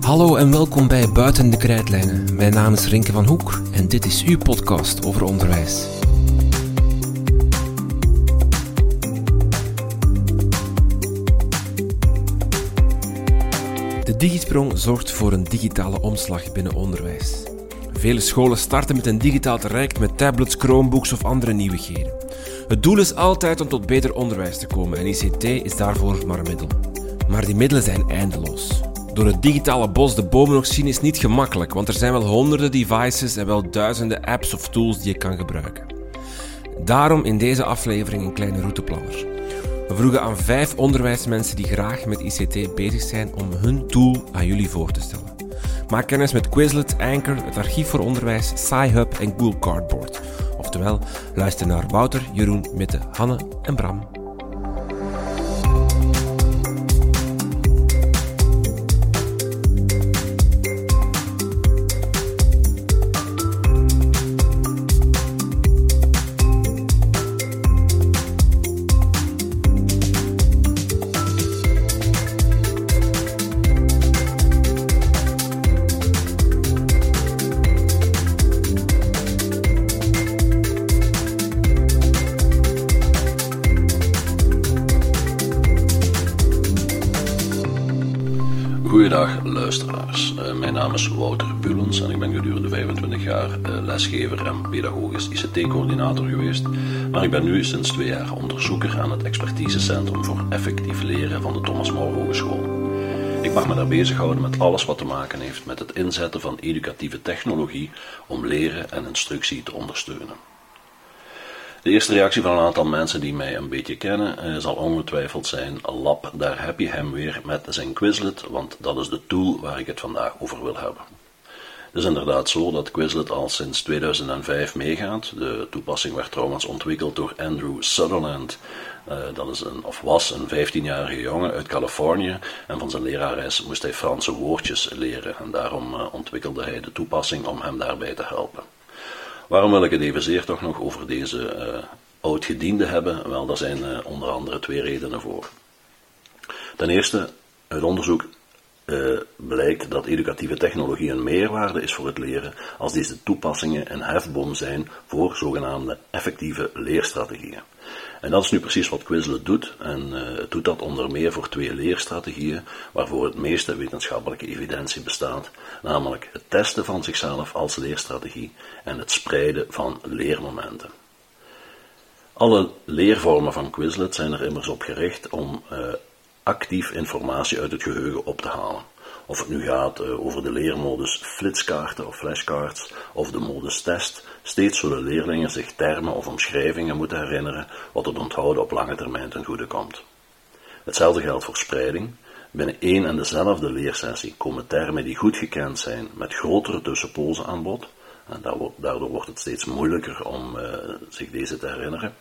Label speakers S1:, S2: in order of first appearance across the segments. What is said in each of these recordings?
S1: Hallo en welkom bij Buiten de Krijtlijnen. Mijn naam is Rinke van Hoek en dit is uw podcast over onderwijs. De Digisprong zorgt voor een digitale omslag binnen onderwijs. Vele scholen starten met een digitaal traject met tablets, chromebooks of andere nieuwigheden. Het doel is altijd om tot beter onderwijs te komen en ICT is daarvoor maar een middel. Maar die middelen zijn eindeloos. Door het digitale bos de bomen nog zien is niet gemakkelijk, want er zijn wel honderden devices en wel duizenden apps of tools die je kan gebruiken. Daarom in deze aflevering een kleine routeplanner. We vroegen aan vijf onderwijsmensen die graag met ICT bezig zijn om hun tool aan jullie voor te stellen. Maak kennis met Quizlet, Anchor, het Archief voor Onderwijs, SciHub en Google Cardboard. Oftewel, luister naar Wouter, Jeroen, Mitte, Hanne en Bram.
S2: Uh, mijn naam is Wouter Bulens en ik ben gedurende 25 jaar uh, lesgever en pedagogisch ICT-coördinator geweest, maar ik ben nu sinds twee jaar onderzoeker aan het expertisecentrum voor effectief leren van de Thomas More Hogeschool. Ik mag me daar bezighouden met alles wat te maken heeft met het inzetten van educatieve technologie om leren en instructie te ondersteunen. De eerste reactie van een aantal mensen die mij een beetje kennen eh, zal ongetwijfeld zijn: Lap, daar heb je hem weer met zijn Quizlet, want dat is de tool waar ik het vandaag over wil hebben. Het is inderdaad zo dat Quizlet al sinds 2005 meegaat. De toepassing werd trouwens ontwikkeld door Andrew Sutherland. Uh, dat is een, of was een 15-jarige jongen uit Californië en van zijn lerares moest hij Franse woordjes leren en daarom uh, ontwikkelde hij de toepassing om hem daarbij te helpen. Waarom wil ik het evenzeer toch nog over deze uh, oud-gediende hebben? Wel, daar zijn uh, onder andere twee redenen voor. Ten eerste, uit onderzoek uh, blijkt dat educatieve technologie een meerwaarde is voor het leren als deze toepassingen een hefboom zijn voor zogenaamde effectieve leerstrategieën. En dat is nu precies wat Quizlet doet. En uh, het doet dat onder meer voor twee leerstrategieën waarvoor het meeste wetenschappelijke evidentie bestaat, namelijk het testen van zichzelf als leerstrategie en het spreiden van leermomenten. Alle leervormen van Quizlet zijn er immers op gericht om uh, actief informatie uit het geheugen op te halen. Of het nu gaat uh, over de leermodus flitskaarten of flashcards of de modus test, steeds zullen leerlingen zich termen of omschrijvingen moeten herinneren wat het onthouden op lange termijn ten goede komt. Hetzelfde geldt voor spreiding. Binnen één en dezelfde leersessie komen termen die goed gekend zijn met grotere tussenpozen aan bod. En daardoor wordt het steeds moeilijker om uh, zich deze te herinneren.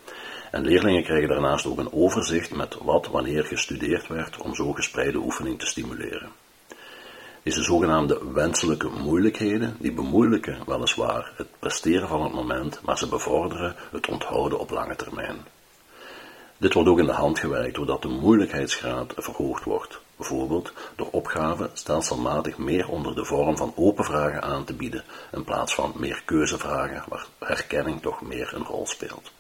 S2: En leerlingen krijgen daarnaast ook een overzicht met wat wanneer gestudeerd werd om zo gespreide oefening te stimuleren. Deze zogenaamde wenselijke moeilijkheden, die bemoeilijken weliswaar het presteren van het moment, maar ze bevorderen het onthouden op lange termijn. Dit wordt ook in de hand gewerkt doordat de moeilijkheidsgraad verhoogd wordt, bijvoorbeeld door opgaven stelselmatig meer onder de vorm van open vragen aan te bieden, in plaats van meer keuzevragen waar herkenning toch meer een rol speelt.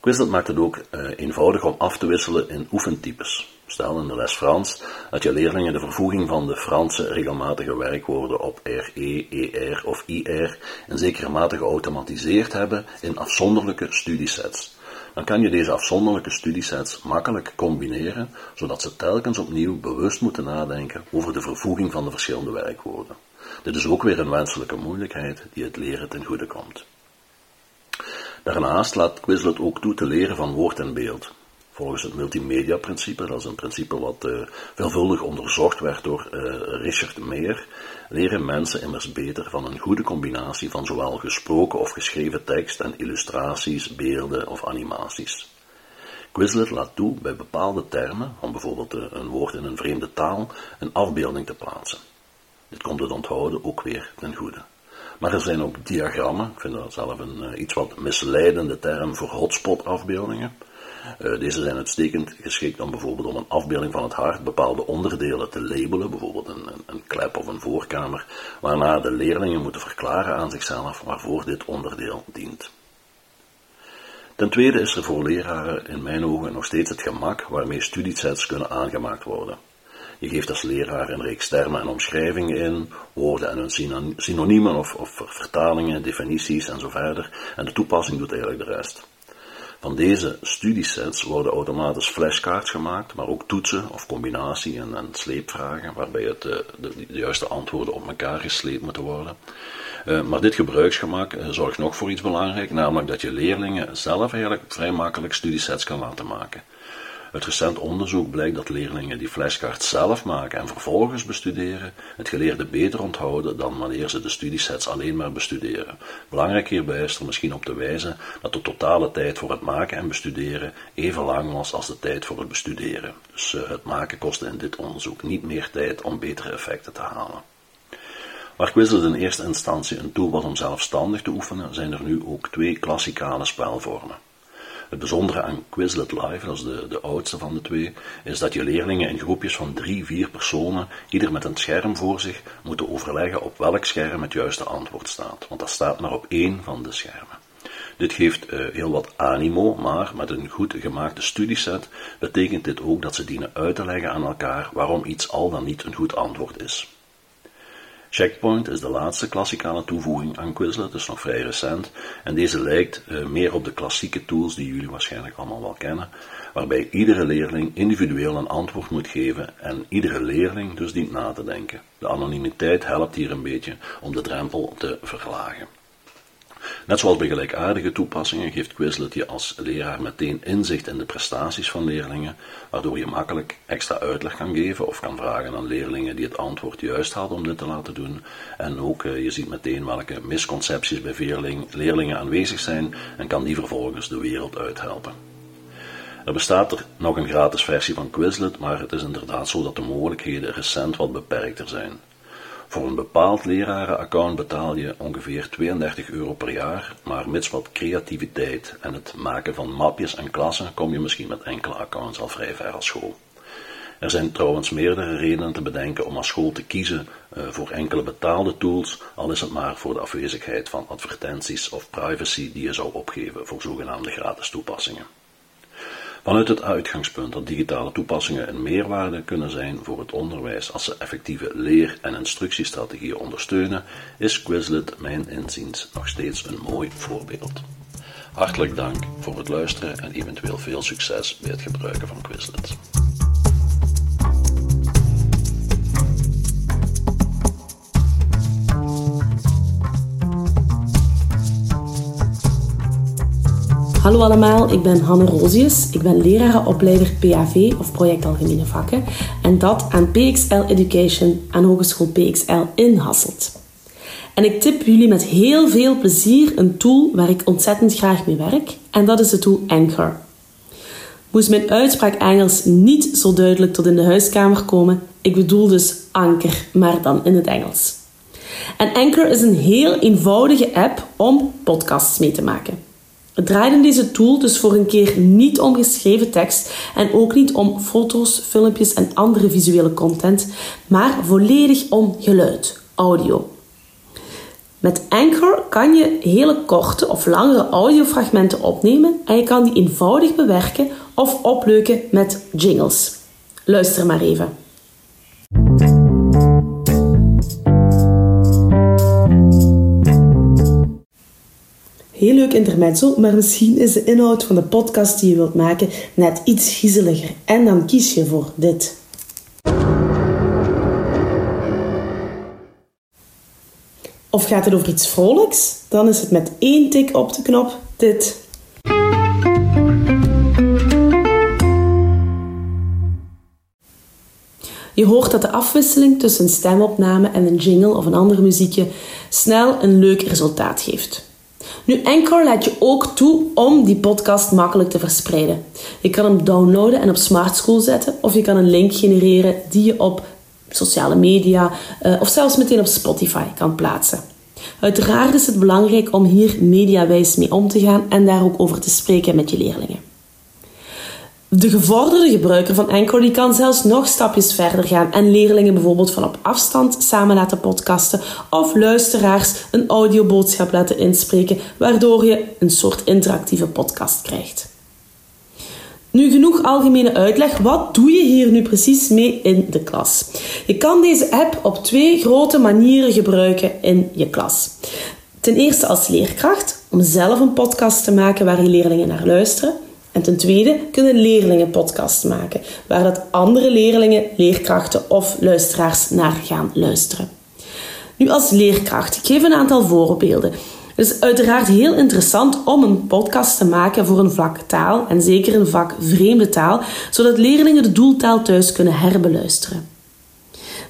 S2: Quizlet maakt het ook uh, eenvoudig om af te wisselen in oefentypes. Stel in de les Frans dat je leerlingen de vervoeging van de Franse regelmatige werkwoorden op RE, ER of IR in zekere mate geautomatiseerd hebben in afzonderlijke studiesets. Dan kan je deze afzonderlijke studiesets makkelijk combineren, zodat ze telkens opnieuw bewust moeten nadenken over de vervoeging van de verschillende werkwoorden. Dit is ook weer een wenselijke moeilijkheid die het leren ten goede komt. Daarnaast laat Quizlet ook toe te leren van woord en beeld. Volgens het multimedia-principe, dat is een principe wat uh, veelvuldig onderzocht werd door uh, Richard Meyer, leren mensen immers beter van een goede combinatie van zowel gesproken of geschreven tekst en illustraties, beelden of animaties. Quizlet laat toe bij bepaalde termen, om bijvoorbeeld uh, een woord in een vreemde taal, een afbeelding te plaatsen. Dit komt het onthouden ook weer ten goede. Maar er zijn ook diagrammen, ik vind dat zelf een uh, iets wat misleidende term voor hotspot-afbeeldingen. Uh, deze zijn uitstekend geschikt om bijvoorbeeld om een afbeelding van het hart bepaalde onderdelen te labelen, bijvoorbeeld een, een, een, klep of een voorkamer, waarna de leerlingen moeten verklaren aan zichzelf waarvoor dit onderdeel dient. Ten tweede is er voor leraren in mijn ogen nog steeds het gemak waarmee studiesets kunnen aangemaakt worden. Je geeft als leraar een reeks termen en omschrijvingen in, woorden en hun synoniemen of, vertalingen, definities en zo verder, en de toepassing doet eigenlijk de rest. Van deze studiesets worden automatisch flashcards gemaakt, maar ook toetsen of combinatie en, en sleepvragen, waarbij het, de, eh, de, juiste antwoorden op elkaar gesleept moeten worden. Uh, maar dit gebruiksgemak uh, zorgt nog voor iets belangrijks, namelijk dat je leerlingen zelf eigenlijk vrij makkelijk studiesets kan laten maken. Uit recent onderzoek blijkt dat leerlingen die flashcards zelf maken en vervolgens bestuderen, het geleerde beter onthouden dan wanneer ze de studiesets alleen maar bestuderen. Belangrijk hierbij is er misschien op te wijzen dat de totale tijd voor het maken en bestuderen even lang was als de tijd voor het bestuderen. Dus uh, het maken kostte in dit onderzoek niet meer tijd om betere effecten te halen. Waar Quizlet in eerste instantie een tool was om zelfstandig te oefenen, zijn er nu ook twee klassikale spelvormen. Het bijzondere aan Quizlet Live, dat is de, de oudste van de twee, is dat je leerlingen in groepjes van drie, vier personen, ieder met een scherm voor zich, moeten overleggen op welk scherm het juiste antwoord staat. Want dat staat maar op één van de schermen. Dit geeft uh, heel wat animo, maar met een goed gemaakte studieset betekent dit ook dat ze dienen uit te leggen aan elkaar waarom iets al dan niet een goed antwoord is. Checkpoint is de laatste klassikale toevoeging aan Quizlet, dus nog vrij recent. En deze lijkt uh, meer op de klassieke tools die jullie waarschijnlijk allemaal wel kennen, waarbij iedere leerling individueel een antwoord moet geven en iedere leerling dus dient na te denken. De anonimiteit helpt hier een beetje om de drempel te verlagen. Net zoals bij gelijkaardige toepassingen geeft Quizlet je als leraar meteen inzicht in de prestaties van leerlingen, waardoor je makkelijk extra uitleg kan geven of kan vragen aan leerlingen die het antwoord juist hadden om dit te laten doen. En ook uh, je ziet meteen welke misconcepties bij leerlingen aanwezig zijn en kan die vervolgens de wereld uithelpen. Er bestaat er nog een gratis versie van Quizlet, maar het is inderdaad zo dat de mogelijkheden recent wat beperkter zijn. Voor een bepaald lerarenaccount betaal je ongeveer 32 euro per jaar, maar mits wat creativiteit en het maken van mapjes en klassen kom je misschien met enkele accounts al vrij ver als school. Er zijn trouwens meerdere redenen te bedenken om als school te kiezen uh, voor enkele betaalde tools, al is het maar voor de afwezigheid van advertenties of privacy die je zou opgeven voor zogenaamde gratis toepassingen. Vanuit het uitgangspunt dat digitale toepassingen een meerwaarde kunnen zijn voor het onderwijs als ze effectieve leer- en instructiestrategieën ondersteunen, is Quizlet mijn inziens nog steeds een mooi voorbeeld. Hartelijk dank voor het luisteren en eventueel veel succes bij het gebruiken van Quizlet.
S3: Hallo allemaal, ik ben Hanne Rosius. Ik ben lerarenopleider PAV of Project Algemene Vakken en dat aan PXL Education aan Hogeschool PXL in Hasselt. En ik tip jullie met heel veel plezier een tool waar ik ontzettend graag mee werk en dat is de tool Anchor. Moest mijn uitspraak Engels niet zo duidelijk tot in de huiskamer komen, ik bedoel dus anker, maar dan in het Engels. En Anchor is een heel eenvoudige app om podcasts mee te maken. Het draait in deze tool dus voor een keer niet om geschreven tekst en ook niet om foto's, filmpjes en andere visuele content, maar volledig om geluid, audio. Met Anchor kan je hele korte of langere audiofragmenten opnemen en je kan die eenvoudig bewerken of opleuken met jingles. Luister maar even. Heel leuk intermezzo, maar misschien is de inhoud van de podcast die je wilt maken net iets griezeliger. En dan kies je voor dit. Of gaat het over iets vrolijks? Dan is het met één tik op de knop dit. Je hoort dat de afwisseling tussen een stemopname en een jingle of een ander muziekje snel een leuk resultaat geeft. Nu, Anchor laat je ook toe om die podcast makkelijk te verspreiden. Je kan hem downloaden en op Smart School zetten, of je kan een link genereren die je op sociale media uh, of zelfs meteen op Spotify kan plaatsen. Uiteraard is het belangrijk om hier mediawijs mee om te gaan en daar ook over te spreken met je leerlingen. De gevorderde gebruiker van Anchor die kan zelfs nog stapjes verder gaan en leerlingen bijvoorbeeld van op afstand samen laten podcasten of luisteraars een audioboodschap laten inspreken, waardoor je een soort interactieve podcast krijgt. Nu genoeg algemene uitleg. Wat doe je hier nu precies mee in de klas? Je kan deze app op twee grote manieren gebruiken in je klas. Ten eerste als leerkracht, om zelf een podcast te maken waar je leerlingen naar luisteren. En ten tweede kunnen leerlingen podcasts maken, waar dat andere leerlingen, leerkrachten of luisteraars naar gaan luisteren. Nu als leerkracht, ik geef een aantal voorbeelden. Het is uiteraard heel interessant om een podcast te maken voor een vak taal en zeker een vak vreemde taal, zodat leerlingen de doeltaal thuis kunnen herbeluisteren.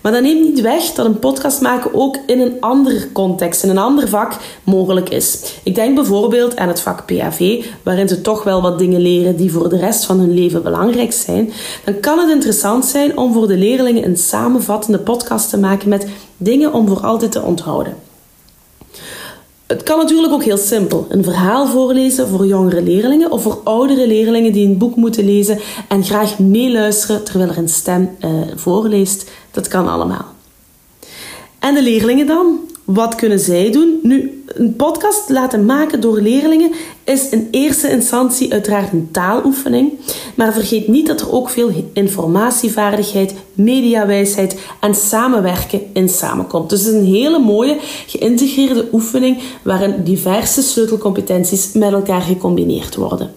S3: Maar dat neemt niet weg dat een podcast maken ook in een andere context, in een ander vak mogelijk is. Ik denk bijvoorbeeld aan het vak PAV, waarin ze toch wel wat dingen leren die voor de rest van hun leven belangrijk zijn. Dan kan het interessant zijn om voor de leerlingen een samenvattende podcast te maken met dingen om voor altijd te onthouden. Het kan natuurlijk ook heel simpel. Een verhaal voorlezen voor jongere leerlingen of voor oudere leerlingen die een boek moeten lezen en graag meeluisteren terwijl er een stem uh, voorleest. Dat kan allemaal. En de leerlingen dan? Wat kunnen zij doen? Nu, een podcast laten maken door leerlingen is in eerste instantie uiteraard een taaloefening. Maar vergeet niet dat er ook veel informatievaardigheid, mediawijsheid en samenwerken in samenkomt. Dus het is een hele mooie geïntegreerde oefening waarin diverse sleutelcompetenties met elkaar gecombineerd worden.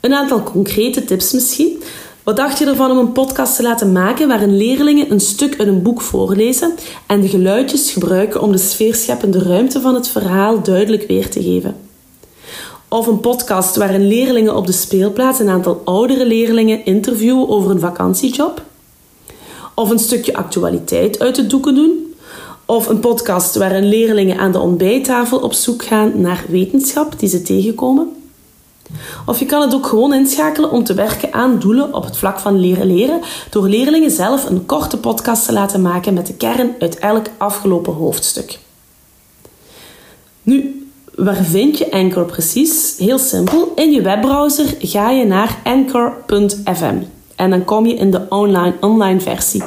S3: Een aantal concrete tips misschien. Wat dacht je ervan om een podcast te laten maken waarin leerlingen een stuk uit een boek voorlezen en de geluidjes gebruiken om de sfeerscheppende ruimte van het verhaal duidelijk weer te geven? Of een podcast waarin leerlingen op de speelplaats een aantal oudere leerlingen interviewen over een vakantiejob? Of een stukje actualiteit uit de doeken doen? Of een podcast waarin leerlingen aan de ontbijttafel op zoek gaan naar wetenschap die ze tegenkomen? Of je kan het ook gewoon inschakelen om te werken aan doelen op het vlak van leren leren, door leerlingen zelf een korte podcast te laten maken met de kern uit elk afgelopen hoofdstuk. Nu, waar vind je Anchor precies? Heel simpel. In je webbrowser ga je naar anchor.fm en dan kom je in de online, online versie.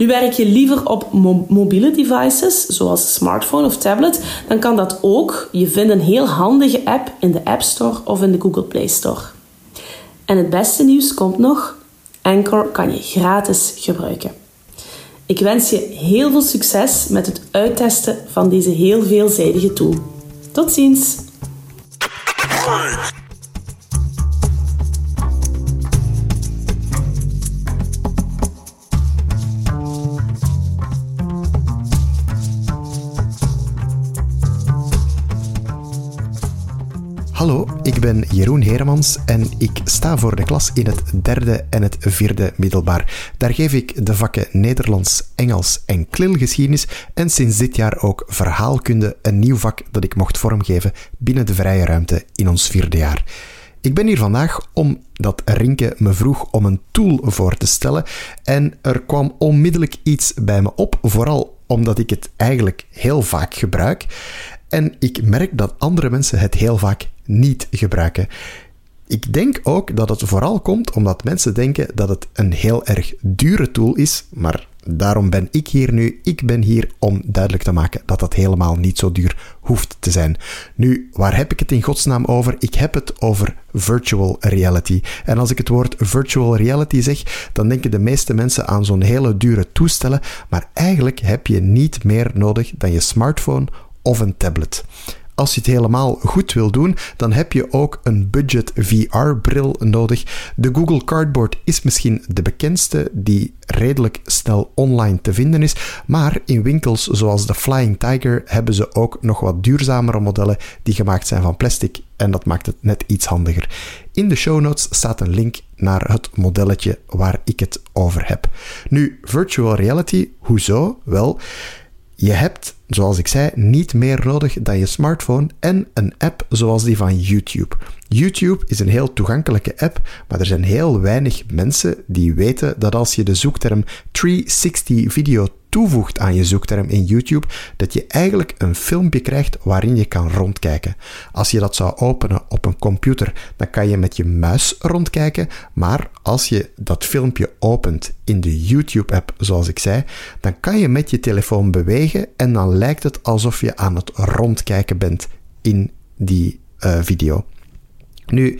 S3: Nu werk je liever op mobiele devices, zoals smartphone of tablet, dan kan dat ook. Je vindt een heel handige app in de App Store of in de Google Play Store. En het beste nieuws komt nog: Anchor kan je gratis gebruiken. Ik wens je heel veel succes met het uittesten van deze heel veelzijdige tool. Tot ziens!
S4: Ik ben Jeroen Heremans en ik sta voor de klas in het derde en het vierde middelbaar. Daar geef ik de vakken Nederlands, Engels en klilgeschiedenis en sinds dit jaar ook verhaalkunde, een nieuw vak dat ik mocht vormgeven binnen de vrije ruimte in ons vierde jaar. Ik ben hier vandaag omdat Rinke me vroeg om een tool voor te stellen en er kwam onmiddellijk iets bij me op, vooral omdat ik het eigenlijk heel vaak gebruik. En ik merk dat andere mensen het heel vaak niet gebruiken. Ik denk ook dat het vooral komt omdat mensen denken dat het een heel erg dure tool is, maar daarom ben ik hier nu. Ik ben hier om duidelijk te maken dat dat helemaal niet zo duur hoeft te zijn. Nu, waar heb ik het in godsnaam over? Ik heb het over virtual reality. En als ik het woord virtual reality zeg, dan denken de meeste mensen aan zo'n hele dure toestellen, maar eigenlijk heb je niet meer nodig dan je smartphone of een tablet. Als je het helemaal goed wil doen, dan heb je ook een budget VR-bril nodig. De Google Cardboard is misschien de bekendste, die redelijk snel online te vinden is. Maar in winkels zoals de Flying Tiger hebben ze ook nog wat duurzamere modellen die gemaakt zijn van plastic. En dat maakt het net iets handiger. In de show notes staat een link naar het modelletje waar ik het over heb. Nu, virtual reality, hoezo? Wel, je hebt, zoals ik zei, niet meer nodig dan je smartphone en een app zoals die van YouTube. YouTube is een heel toegankelijke app, maar er zijn heel weinig mensen die weten dat als je de zoekterm 360 video toevoegt aan je zoekterm in YouTube, dat je eigenlijk een filmpje krijgt waarin je kan rondkijken. Als je dat zou openen op een computer, dan kan je met je muis rondkijken, maar als je dat filmpje opent in de YouTube-app, zoals ik zei, dan kan je met je telefoon bewegen en dan lijkt het alsof je aan het rondkijken bent in die uh, video. Nu,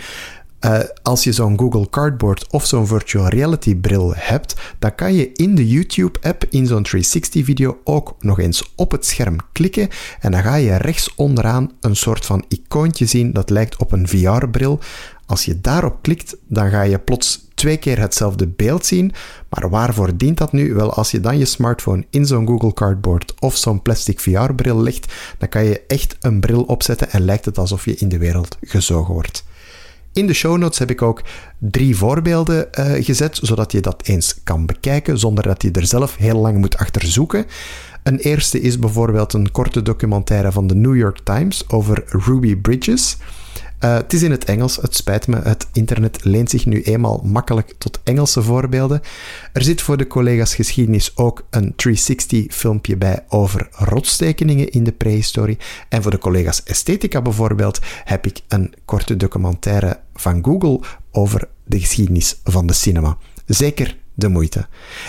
S4: uh, als je zo'n Google Cardboard of zo'n virtual reality bril hebt, dan kan je in de YouTube-app in zo'n 360-video ook nog eens op het scherm klikken en dan ga je rechts onderaan een soort van icoontje zien dat lijkt op een VR-bril. Als je daarop klikt, dan ga je plots twee keer hetzelfde beeld zien. Maar waarvoor dient dat nu? Wel, als je dan je smartphone in zo'n Google Cardboard of zo'n plastic VR-bril legt, dan kan je echt een bril opzetten en lijkt het alsof je in de wereld gezogen wordt. In de show notes heb ik ook drie voorbeelden uh, gezet, zodat je dat eens kan bekijken zonder dat je er zelf heel lang moet achter zoeken. Een eerste is bijvoorbeeld een korte documentaire van de New York Times over Ruby Bridges. Uh, het is in het Engels, het spijt me. Het internet leent zich nu eenmaal makkelijk tot Engelse voorbeelden. Er zit voor de collega's geschiedenis ook een 360-filmpje bij over rotstekeningen in de prehistorie. En voor de collega's esthetica bijvoorbeeld heb ik een korte documentaire van Google over de geschiedenis van de cinema. Zeker de moeite.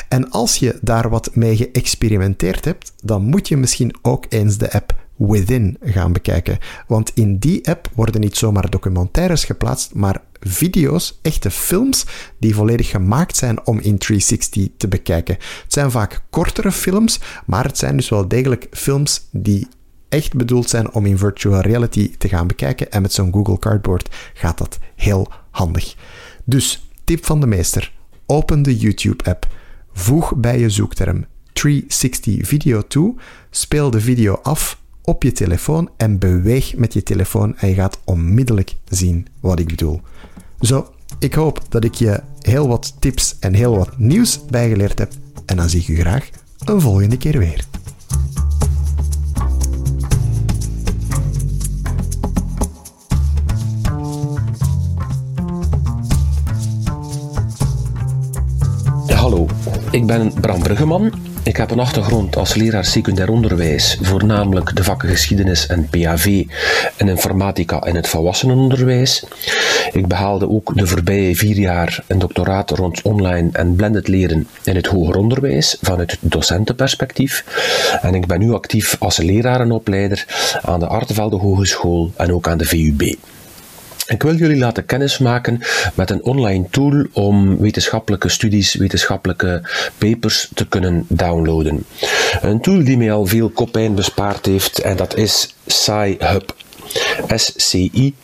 S4: En als je daar wat mee geëxperimenteerd hebt, dan moet je misschien ook eens de app Within gaan bekijken. Want in die app worden niet zomaar documentaires geplaatst, maar video's, echte films, die volledig gemaakt zijn om in 360 te bekijken. Het zijn vaak kortere films, maar het zijn dus wel degelijk films die echt bedoeld zijn om in virtual reality te gaan bekijken. En met zo'n Google Cardboard gaat dat heel handig. Dus, tip van de meester: open de YouTube-app. Voeg bij je zoekterm 360 video toe, speel de video af op je telefoon en beweeg met je telefoon en je gaat onmiddellijk zien wat ik bedoel. Zo, ik hoop dat ik je heel wat tips en heel wat nieuws bijgeleerd heb en dan zie ik u graag een volgende keer weer.
S5: Hallo, ik ben Bram Bruggeman ik heb een achtergrond als leraar secundair onderwijs, voornamelijk de vakken geschiedenis en PAV en informatica in het volwassenenonderwijs. Ik behaalde ook de voorbije vier jaar een doctoraat rond online en blended leren in het hoger onderwijs vanuit docentenperspectief. En ik ben nu actief als lerarenopleider aan de Artevelde Hogeschool en ook aan de VUB. Ik wil jullie laten kennismaken met een online tool om wetenschappelijke studies, wetenschappelijke papers te kunnen downloaden. Een tool die mij al veel kopijn bespaard heeft en dat is SciHub. S-C-I-H-U-B.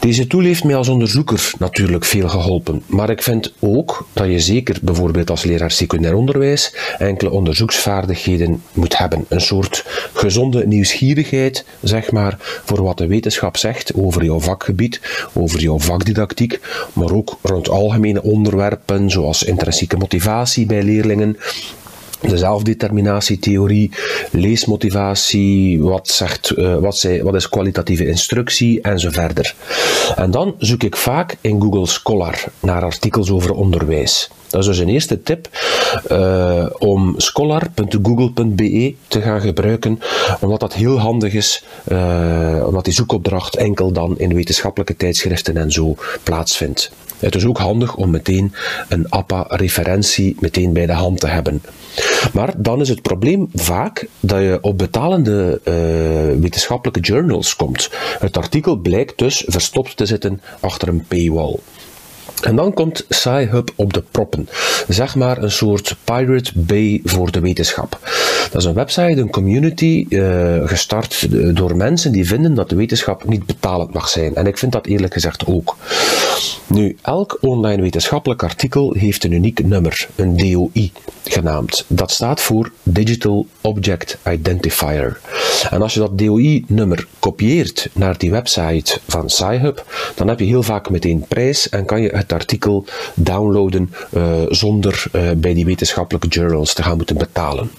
S5: Deze tool heeft mij als onderzoeker natuurlijk veel geholpen, maar ik vind ook dat je zeker bijvoorbeeld als leraar secundair onderwijs enkele onderzoeksvaardigheden moet hebben. Een soort gezonde nieuwsgierigheid, zeg maar, voor wat de wetenschap zegt over jouw vakgebied, over jouw vakdidactiek, maar ook rond algemene onderwerpen zoals intrinsieke motivatie bij leerlingen, de zelfdeterminatietheorie, leesmotivatie, wat, zegt, uh, wat, wat is kwalitatieve instructie en zo verder. En dan zoek ik vaak in Google Scholar naar artikels over onderwijs. Dat is dus een eerste tip uh, om scholar.google.be te gaan gebruiken, omdat dat heel handig is, uh, omdat die zoekopdracht enkel dan in wetenschappelijke tijdschriften en zo plaatsvindt. Het is ook handig om meteen een APA-referentie meteen bij de hand te hebben. Maar dan is het probleem vaak dat je op betalende uh, wetenschappelijke journals komt. Het artikel blijkt dus verstopt te zitten achter een paywall. En dan komt SciHub op de proppen. Zeg maar een soort Pirate Bay voor de wetenschap. Dat is een website, een community, uh, gestart door mensen die vinden dat de wetenschap niet betalend mag zijn. En ik vind dat eerlijk gezegd ook. Nu, elk online wetenschappelijk artikel heeft een uniek nummer, een DOI genaamd. Dat staat voor Digital Object Identifier. En als je dat DOI-nummer kopieert naar die website van SciHub, dan heb je heel vaak meteen prijs en kan je het artikel downloaden uh, zonder uh, bij die wetenschappelijke journals te gaan moeten betalen.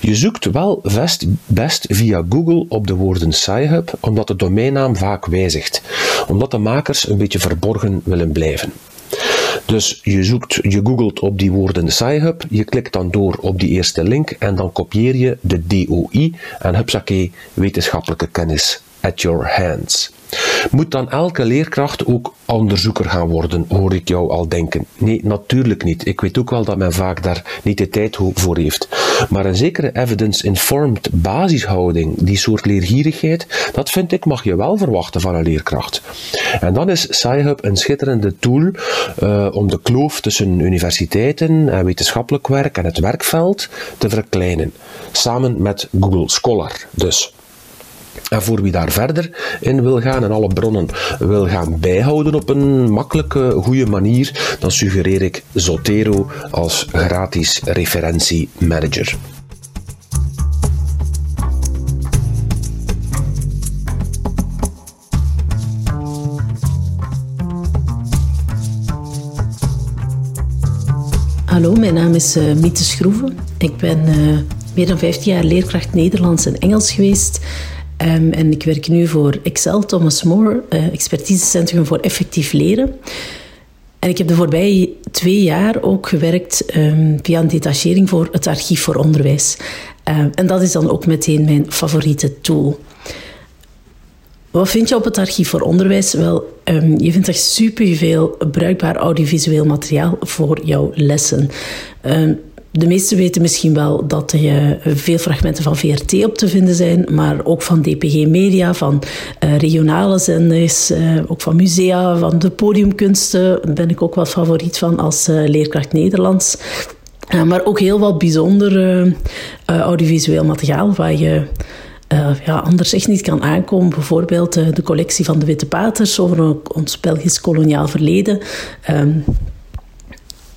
S5: Je zoekt wel best, best via Google op de woorden SciHub, omdat de domeinnaam vaak wijzigt, omdat de makers een beetje verborgen willen blijven. Dus je zoekt, je googelt op die woorden SciHub, je klikt dan door op die eerste link en dan kopieer je de DOI en hupsakee, wetenschappelijke kennis at your hands. Moet dan elke leerkracht ook onderzoeker gaan worden, hoor ik jou al denken. Nee, natuurlijk niet. Ik weet ook wel dat men vaak daar niet de tijd voor heeft. Maar een zekere evidence-informed basishouding, die soort leergierigheid, dat vind ik mag je wel verwachten van een leerkracht. En dan is SciHub een schitterende tool uh, om de kloof tussen universiteiten en wetenschappelijk werk en het werkveld te verkleinen. Samen met Google Scholar dus. En voor wie daar verder in wil gaan en alle bronnen wil gaan bijhouden op een makkelijke, goede manier, dan suggereer ik Zotero als gratis referentiemanager.
S6: Hallo, mijn naam is uh, Miete Schroeven. Ik ben uh, meer dan 15 jaar leerkracht Nederlands en Engels geweest. Um, en ik werk nu voor Excel, Thomas More, uh, expertisecentrum voor effectief leren. En ik heb de voorbije twee jaar ook gewerkt um, via een detachering voor het Archief voor Onderwijs. Uh, en dat is dan ook meteen mijn favoriete tool. Wat vind je op het Archief voor Onderwijs? Wel, je vindt echt superveel bruikbaar audiovisueel materiaal voor jouw lessen. De meesten weten misschien wel dat er veel fragmenten van VRT op te vinden zijn, maar ook van DPG Media, van uh, regionale zenders, uh, ook van musea, van de podiumkunsten. Daar ben ik ook wel favoriet van als leerkracht Nederlands. maar ook heel wat bijzonder audiovisueel materiaal waar je ja, anders echt niet kan aankomen. Bijvoorbeeld de collectie van de Witte Paters over ons Belgisch koloniaal verleden. Um,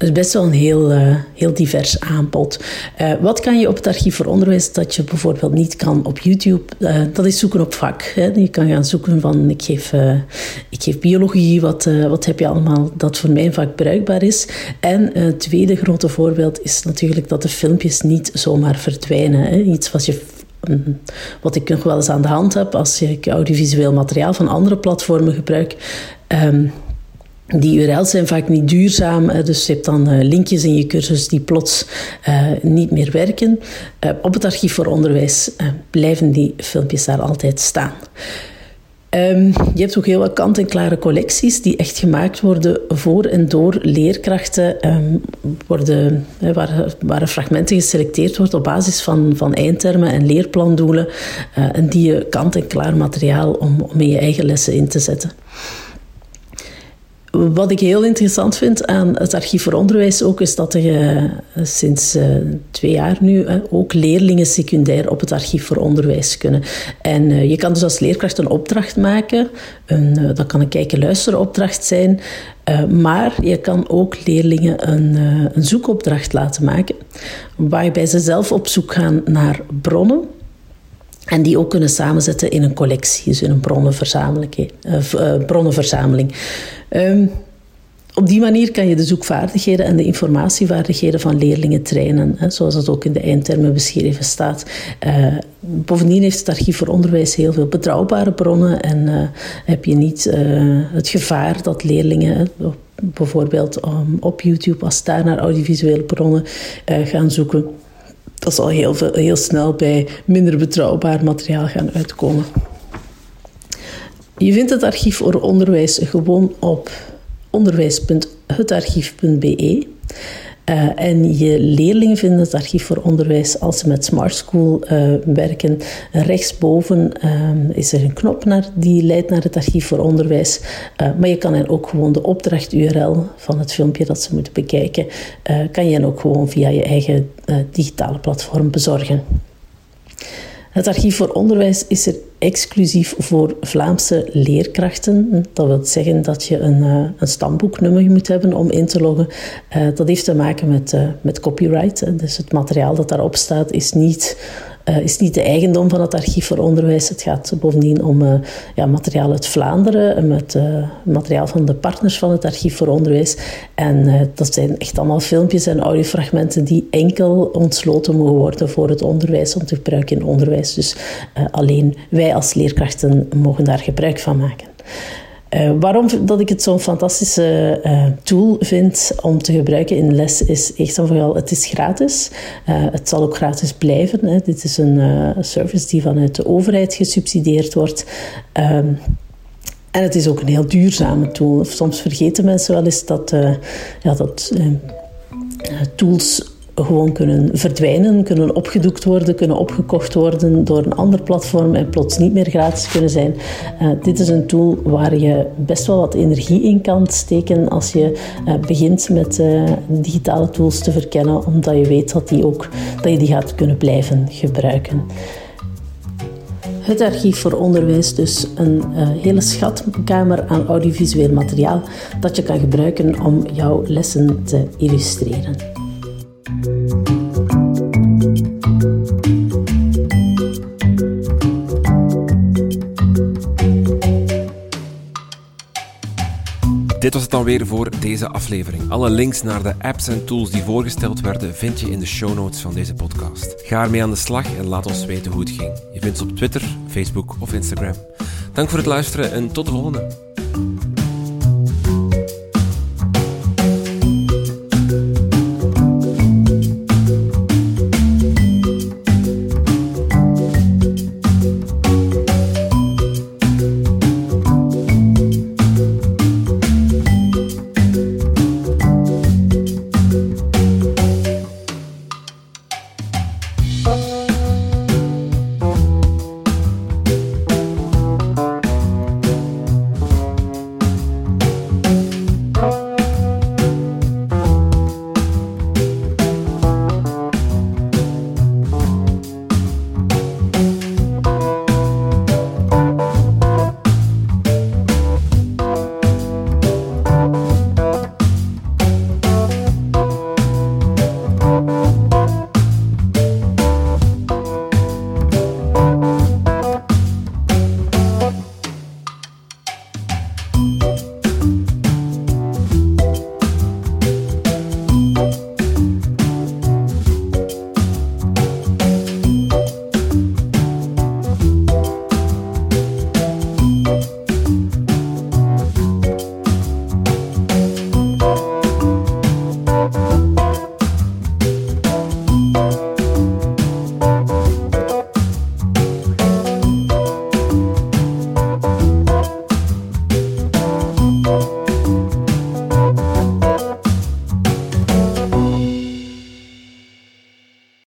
S6: het is best wel een heel, uh, heel divers aanbod. Uh, wat kan je op het archief voor onderwijs dat je bijvoorbeeld niet kan op YouTube? Uh, dat is zoeken op vak. Hè. Je kan gaan zoeken van ik geef, ik geef biologie, wat, wat heb je allemaal dat voor mijn vak bruikbaar is. En het tweede grote voorbeeld is natuurlijk dat de filmpjes niet zomaar verdwijnen. Hè. Iets wat je mm, wat ik nog wel eens aan de hand heb als ik audiovisueel materiaal van andere platformen gebruik. Um, die URL's zijn vaak niet duurzaam, dus je hebt dan eh, linkjes in je cursus die plots uh, niet meer werken. Uh, op het archief voor onderwijs blijven die filmpjes daar altijd staan. Um, je hebt ook heel wat kant-en-klare collecties die echt gemaakt worden voor en door leerkrachten, um, worden, waar, waar fragmenten geselecteerd wordt op basis van, van eindtermen en leerplandoelen, en die je kant-en-klaar materiaal om, om in je eigen lessen in te zetten. Wat ik heel interessant vind aan het Archief voor Onderwijs ook, is dat er uh, sinds uh, twee jaar nu ook leerlingen secundair op het Archief voor Onderwijs kunnen. En je kan dus als leerkracht een opdracht maken. Een, dat kan een kijken-luisteren opdracht zijn. maar je kan ook leerlingen een, een zoekopdracht laten maken, waarbij ze zelf op zoek gaan naar bronnen. En die ook kunnen samenzetten in een collectie, dus in een bronnenverzameling. bronnenverzameling. Um, op die manier kan je de zoekvaardigheden en de informatievaardigheden van leerlingen trainen, hè, zoals dat ook in de eindtermen beschreven staat. Uh, bovendien heeft het Archief voor Onderwijs heel veel betrouwbare bronnen en heb je niet het gevaar dat leerlingen bijvoorbeeld op YouTube, als daar naar audiovisuele bronnen gaan zoeken, dat zal heel, veel, heel snel bij minder betrouwbaar materiaal gaan uitkomen. Je vindt het archief voor onderwijs gewoon op onderwijs.hetarchief.be. Uh, en je leerlingen vinden het archief voor onderwijs als ze met Smart School uh, werken. Rechtsboven uh, is er een knop naar, die leidt naar het archief voor onderwijs. maar je kan hen ook gewoon de opdracht-URL van het filmpje dat ze moeten bekijken, kan je hen ook gewoon via je eigen digitale platform bezorgen. Het archief voor onderwijs is er exclusief voor Vlaamse leerkrachten. Dat wil zeggen dat je een, uh, een stamboeknummer moet hebben om in te loggen. Uh, dat heeft te maken met, uh, met copyright. Dus het materiaal dat daarop staat is niet uh, is niet de eigendom van het Archief voor Onderwijs. Het gaat bovendien om uh, ja, materiaal uit Vlaanderen, met uh, materiaal van de partners van het Archief voor Onderwijs. En dat zijn echt allemaal filmpjes en audiofragmenten die enkel ontsloten mogen worden voor het onderwijs, om te gebruiken in onderwijs. Dus alleen wij als leerkrachten mogen daar gebruik van maken. Uh, waarom dat ik het zo'n fantastische uh, tool vind om te gebruiken in les is eerst en vooral, het is gratis. Uh, het zal ook gratis blijven. Hè. Dit is een service die vanuit de overheid gesubsidieerd wordt. Um, en het is ook een heel duurzame tool. Soms vergeten mensen wel eens dat, ja, dat tools gewoon kunnen verdwijnen, kunnen opgedoekt worden, kunnen opgekocht worden door een ander platform en plots niet meer gratis kunnen zijn. Uh, dit is een tool waar je best wel wat energie in kan steken als je uh, begint met uh, digitale tools te verkennen, omdat je weet dat, die ook, dat je die gaat kunnen blijven gebruiken. Het archief voor onderwijs, dus een hele schatkamer aan audiovisueel materiaal dat je kan gebruiken om jouw lessen te illustreren.
S1: Dit was het dan weer voor deze aflevering. Alle links naar de apps en tools die voorgesteld werden vind je in de show notes van deze podcast. Ga ermee aan de slag en laat ons weten hoe het ging. Je vindt ze op Twitter, Facebook of Instagram. Dank voor het luisteren en tot de volgende.